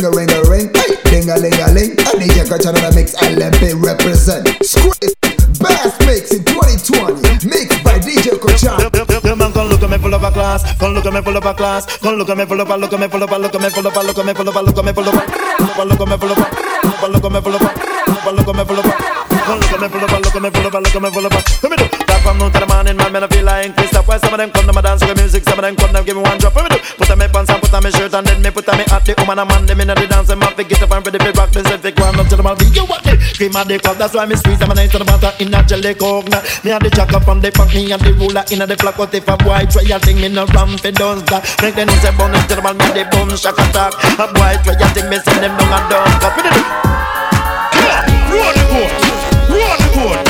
Ring a ring a ring, hey, ding a ling a ling. A DJ Cochano on the mix, LMP represent. Squeeze, Bass Mix in 2020. Mixed by DJ Cochano. The man come look at me full of a class, come look at me full of a class, come look at me full of a, look at me full of a, look at me full of a, look at me full of a, look at me full of a, look at me full of a, look at me full of a, look at me full of a, look at me full of a, look at me full of a, look at me full of a, look at me full of a. Let me do that from noon to the morning, man. Man, I feel like Christoph. Why some of them come to my dance with music, some of them come to give me one drop. Me do put on me pants and put on me shirt and then me put on me hat. The woman and man, them inna the dance, them have to get up and ready for rock. Me say, "Fi go on up to the man, you what me?" Cream of the cup, that's why me squeeze them and I the butter in a jelly. Now, Me and the jack up from the back, me and the ruler inna the flock. But if a boy try a thing, me no ram fi does that. Make them say, "Bun to the me the boom shock attack." A boy try a thing, me send them down and down. Cut me the Roll the boat, roll the boat,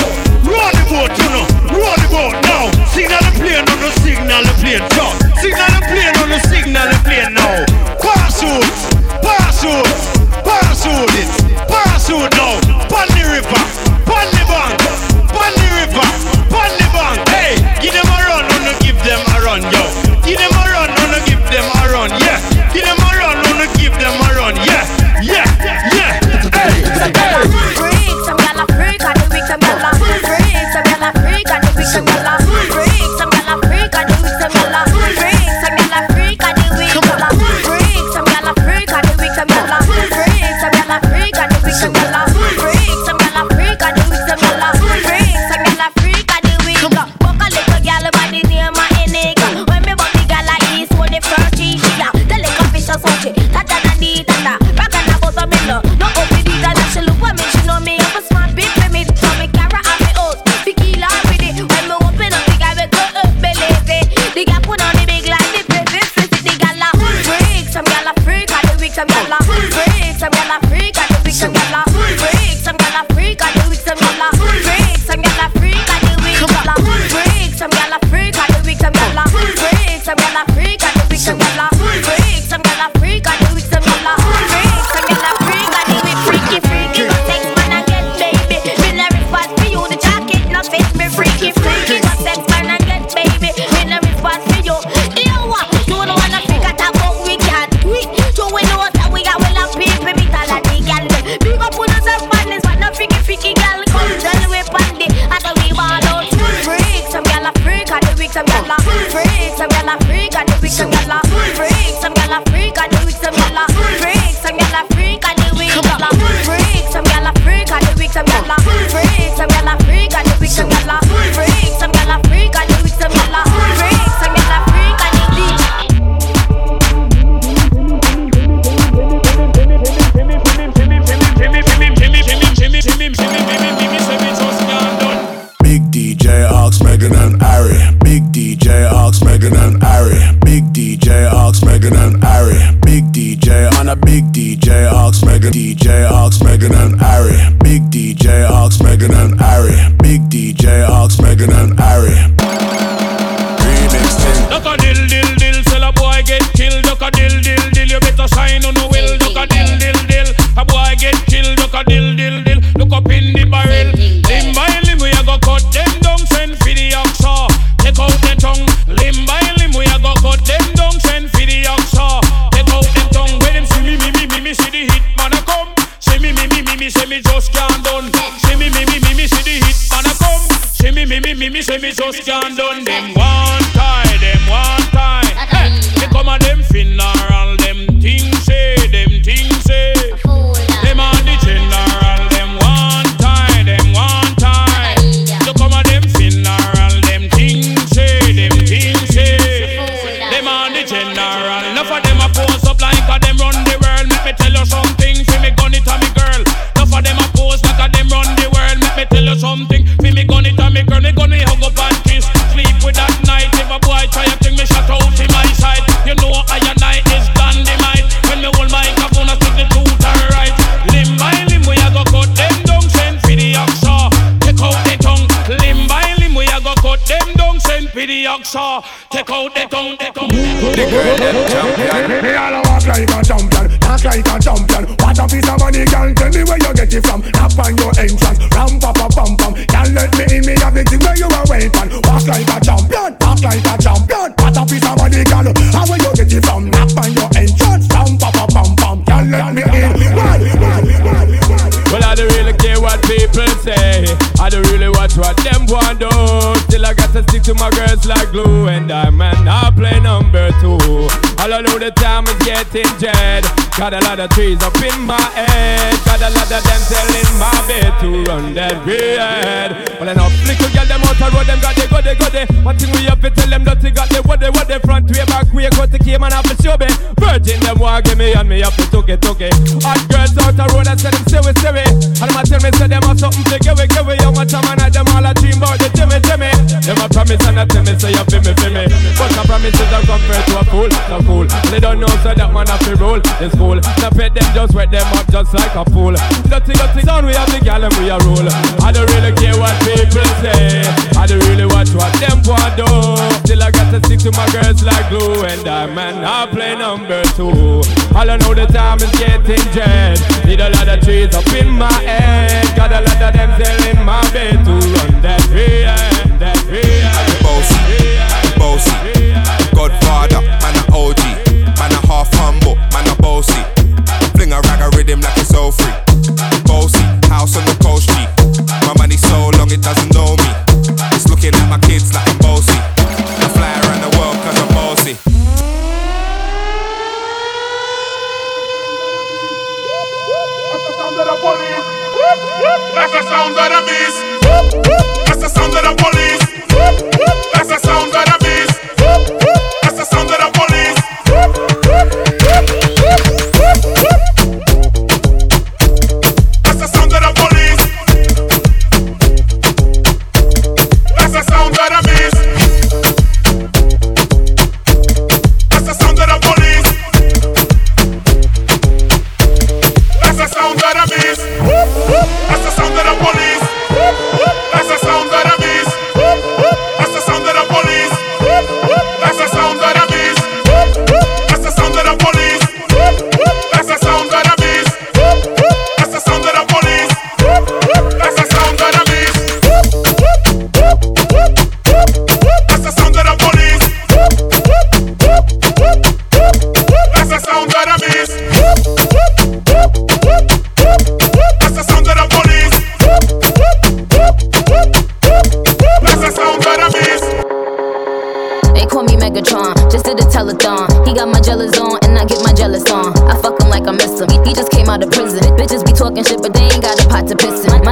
roll the boat, you know, the boat now. Signal the plane on the signal the plane, yo. Signal the plane on the signal the plane now. Parachute, parachute, parachute it, parachute now. Pon the river, pon the bank, pon the river, pon the bank. Hey, give them a run, wanna give them a run, yo. Give them a run, wanna give them a run, yeah. Give them a run, wanna give them a run, yeah, yeah, yeah. Hey, hey. sagrada DJ Ox, Megan. DJ Ox, Megan and Ari. Big DJ Ox, Megan and Ari. Big DJ Ox, Megan and Ari. Remix thing. Duck a dill dill dill, sell a boy get killed. Duck a dill dill dill, say me just can't done. Them boxer. Take out the tongue, the tongue. The girl champion. Me all walk like a champion, talk like a champion. What a piece of money, girl. Tell me where you get it from. Rap on your entrance, ram pa pa pam pam. Girl, let me in. Me have the thing where you are waiting. Walk like a champion, talk like a champion. What a piece of money, girl. How where you get it from? Rap on your entrance, ram pa pa pam pam. Girl, let me in. Well, I don't really care what people say. I don't really stick to my girls like glue, and I man, I play number two. All I know the time is getting jet. Got a lot of trees up in my head. Got a lot of them telling my bed to run that red. Well, enough little girl them out road, them got the go they go they. One thing we have to tell them they got the what they what they front way back way cut the came and have to show me. Virgin them give me and me have to took it took it. Hot girls out the road, I say them say we say we. And a tell me say them have something to give we give we. Young much man I them all a dream about the Jimmy Jimmy. Them a promise and a tell me say you feel me feel me. But a promise is a compare to a fool, no fool. They don't know so that man have to roll. Cool. Now pet them just wet them up just like a fool. Dirty dirty down we have the gal and we a roll. I don't really care what people say. I don't really watch what them want do. Still I got to stick to my girls like glue and I man I play number two. I know the time is getting jet. Need a lot of trees up in my head. Got a lot of them selling my bed to That's the sound of the beast. That's the sound of the police.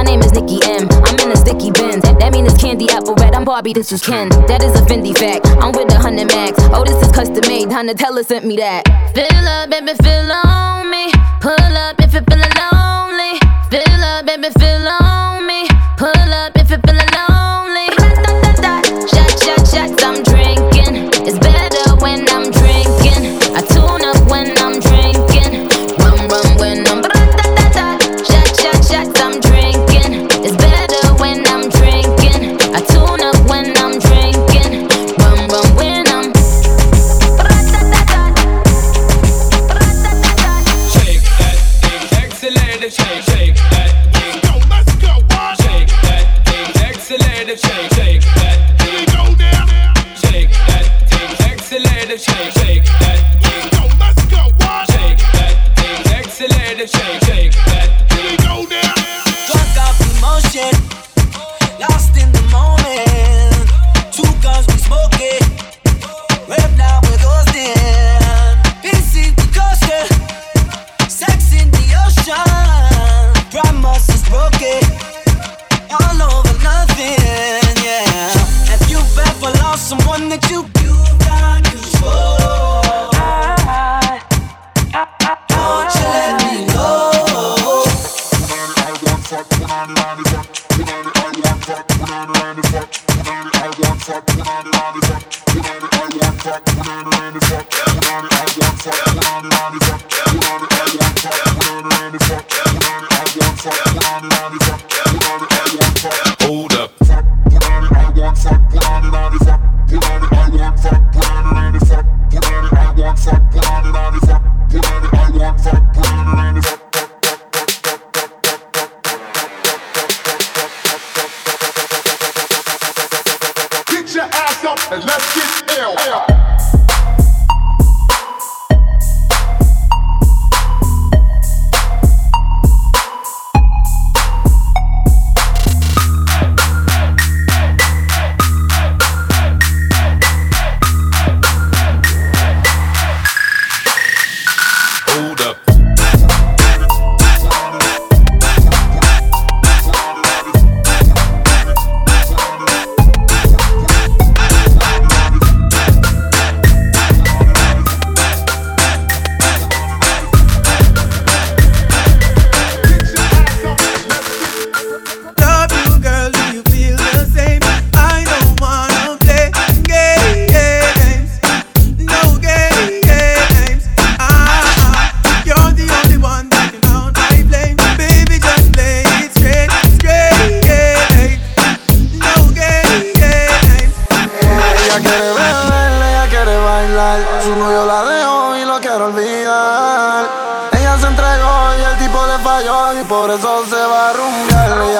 Name is Nicki M. I'm in a sticky bin. That, mean it's candy apple red. I'm Barbie, this is Ken. That is a Fendi fact. I'm with a hundred max. Oh, this is custom made. Donatella sent me that. Fill up, baby, fill on me. Pull up if you're feeling lonely. Fill up, baby, fill on that you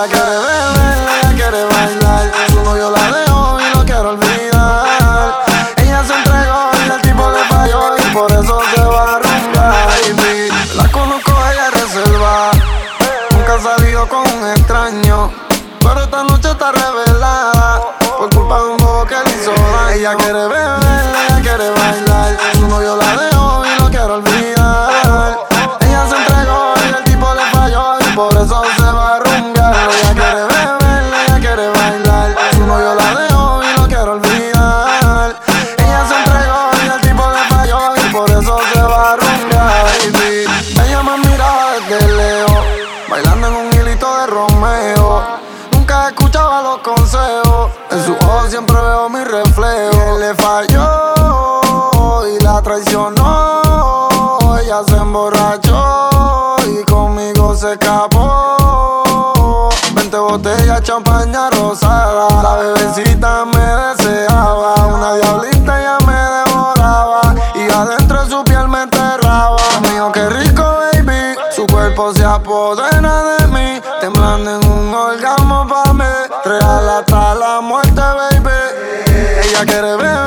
quiere beber, ella quiere bailar. Su novio la dejó y lo quiero olvidar. Ella se entregó y el tipo le falló y por eso se va a rumbar. La conozco, ella reserva. Nunca ha salido con un extraño. Pero esta noche está revelada por culpa de un juego que le hizo daño. Ella quiere beber. arranca, baby. Ella me miraba desde lejos, bailando en un hilito de Romeo. Nunca escuchaba los consejos, en sus ojos siempre veo mi reflejo. Él le falló y la traicionó. Ella se emborrachó y conmigo se escapó. 20 botellas, champaña rosada. La bebecita me deseaba una diablita se apodera de mí, temblando en un orgasmo pa' mí. Real hasta la muerte, baby. Ella quiere ver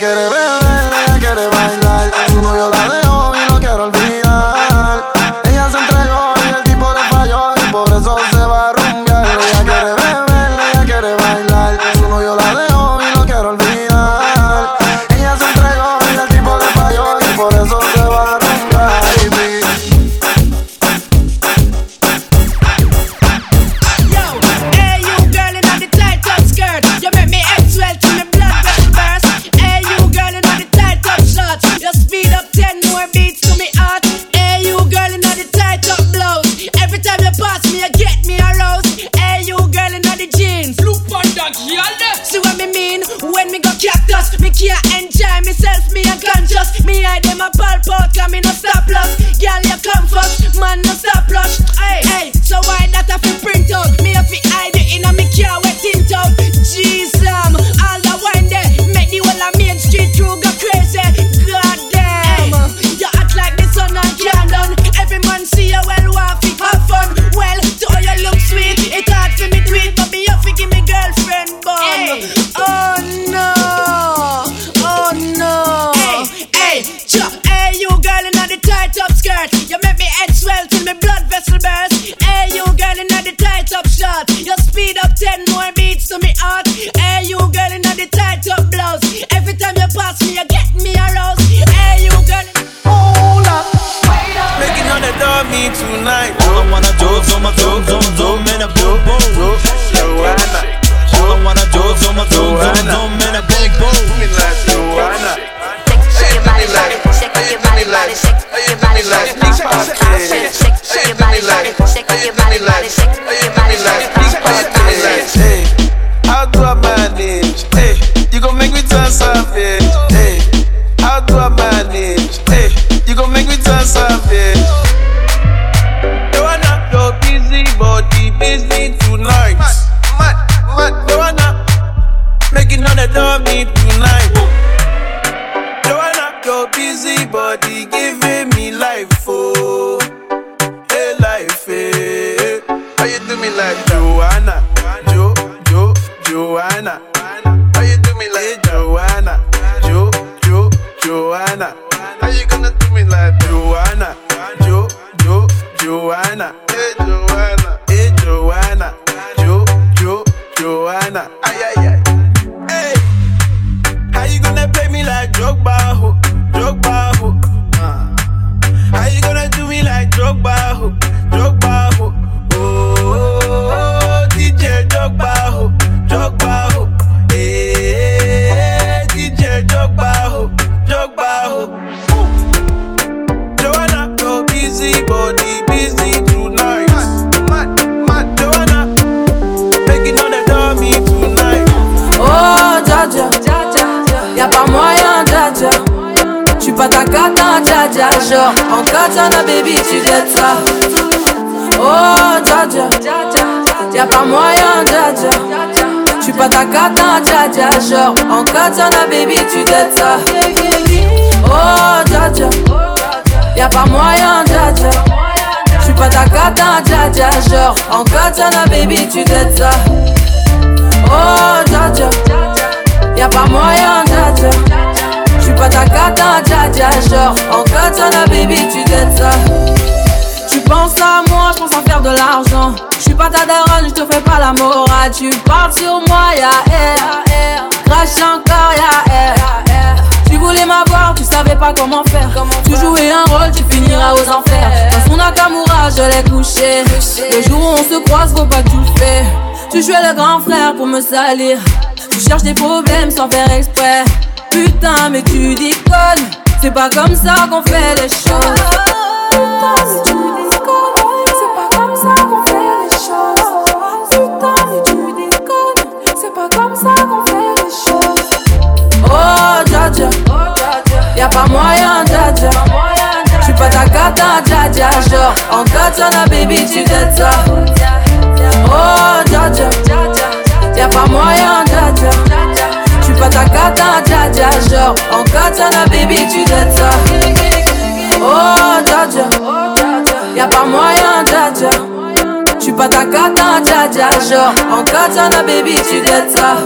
Get debe busy body, busy Oh, Jaja, y'a pas moyen, Jaja. tu pas ta cata, hein, Jaja. Genre, en katana, baby, tu dettes ça. Oh, Jaja, y'a pas moyen, Jaja. tu pas ta cata, hein, Jaja. Genre, en katana, baby, tu dettes ça. Oh, Jaja. Y'a pas moyen, dja dja. J'suis pas ta cata, dja dja. Genre, en katana, baby, tu dettes ça. Oh, dja dja. Y'a pas moyen, dja dja. J'suis pas ta cata, dja dja. Genre, en katana, baby, tu dettes ça. Tu penses à moi, je pense à faire de l'argent. Je suis pas ta daronne, je te fais pas la morale. Tu parles sur moi, ya air. Crash encore, ya air. Tu voulais m'avoir, tu savais pas comment faire. Tu jouais un rôle, tu finiras aux enfers. Dans son Nakamura, je l'ai couché. Le jour où on se croise, faut pas le fais. Tu jouais le grand frère pour me salir. Tu cherches des problèmes sans faire exprès. Putain, mais tu déconnes. C'est pas comme ça qu'on fait les choses. Putain, Oh, dja dja. Y'a pas moyen, dja dja. Pas ta cata, dja dja. Genre, en katana, baby, tu. Oh, dja dja. Y'a pas moyen, dja dja. J'suis pas ta cata, dja dja. Genre, en katana, baby, tu ça.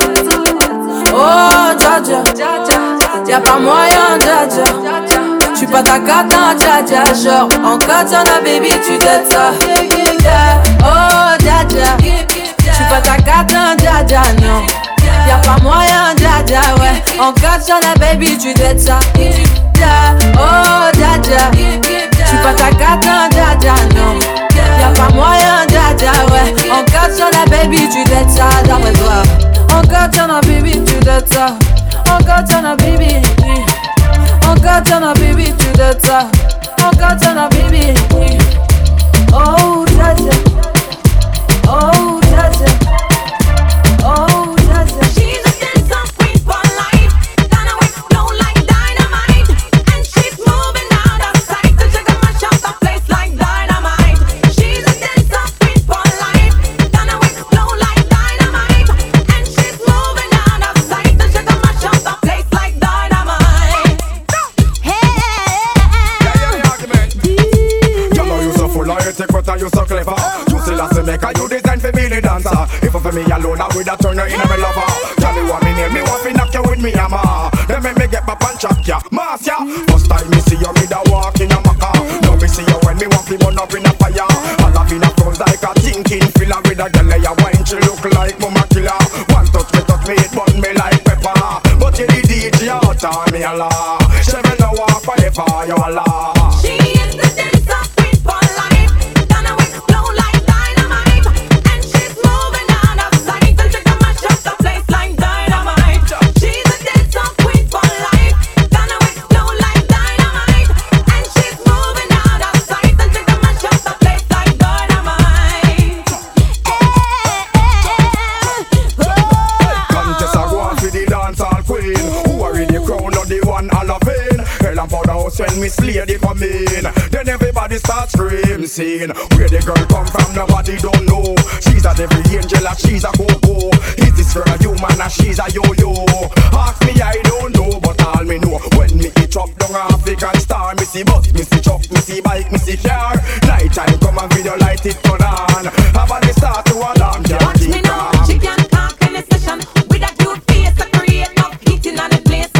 Oh, dja dja. Y'a pas moyen. J'suis pas ta cata, dja dja. Genre, en katana, baby, tu dettes ça. Oh, dja dja. Pas ta cata, dja dja, non. Y'a pas moyen, dja ouais. En katana, baby, tu dettes ça. Oh, dja dja. Pas ta cata, dja dja, non. Y'a pas moyen, dja ouais. En katana, baby, tu dettes ça, d'après toi. En baby, tu dettes ça. En katana, baby. En katana, baby, tu dettes ça. En katana, baby. Oh, dja see you, me da Just when Miss Lady come in, then everybody starts screaming, saying, Where the girl come from, nobody don't know. She's a devil angel, and she's a go-go. Is this for a human, and she's a yo-yo? Ask me, I don't know, but all me know. When me eat up down African star, me see bus, me see truck, me see bike, me see car. Night time come and video light it turn on. Have a start to alarm, Watch me now, she can't talk in a session. With a cute face, A create up, eating on the place.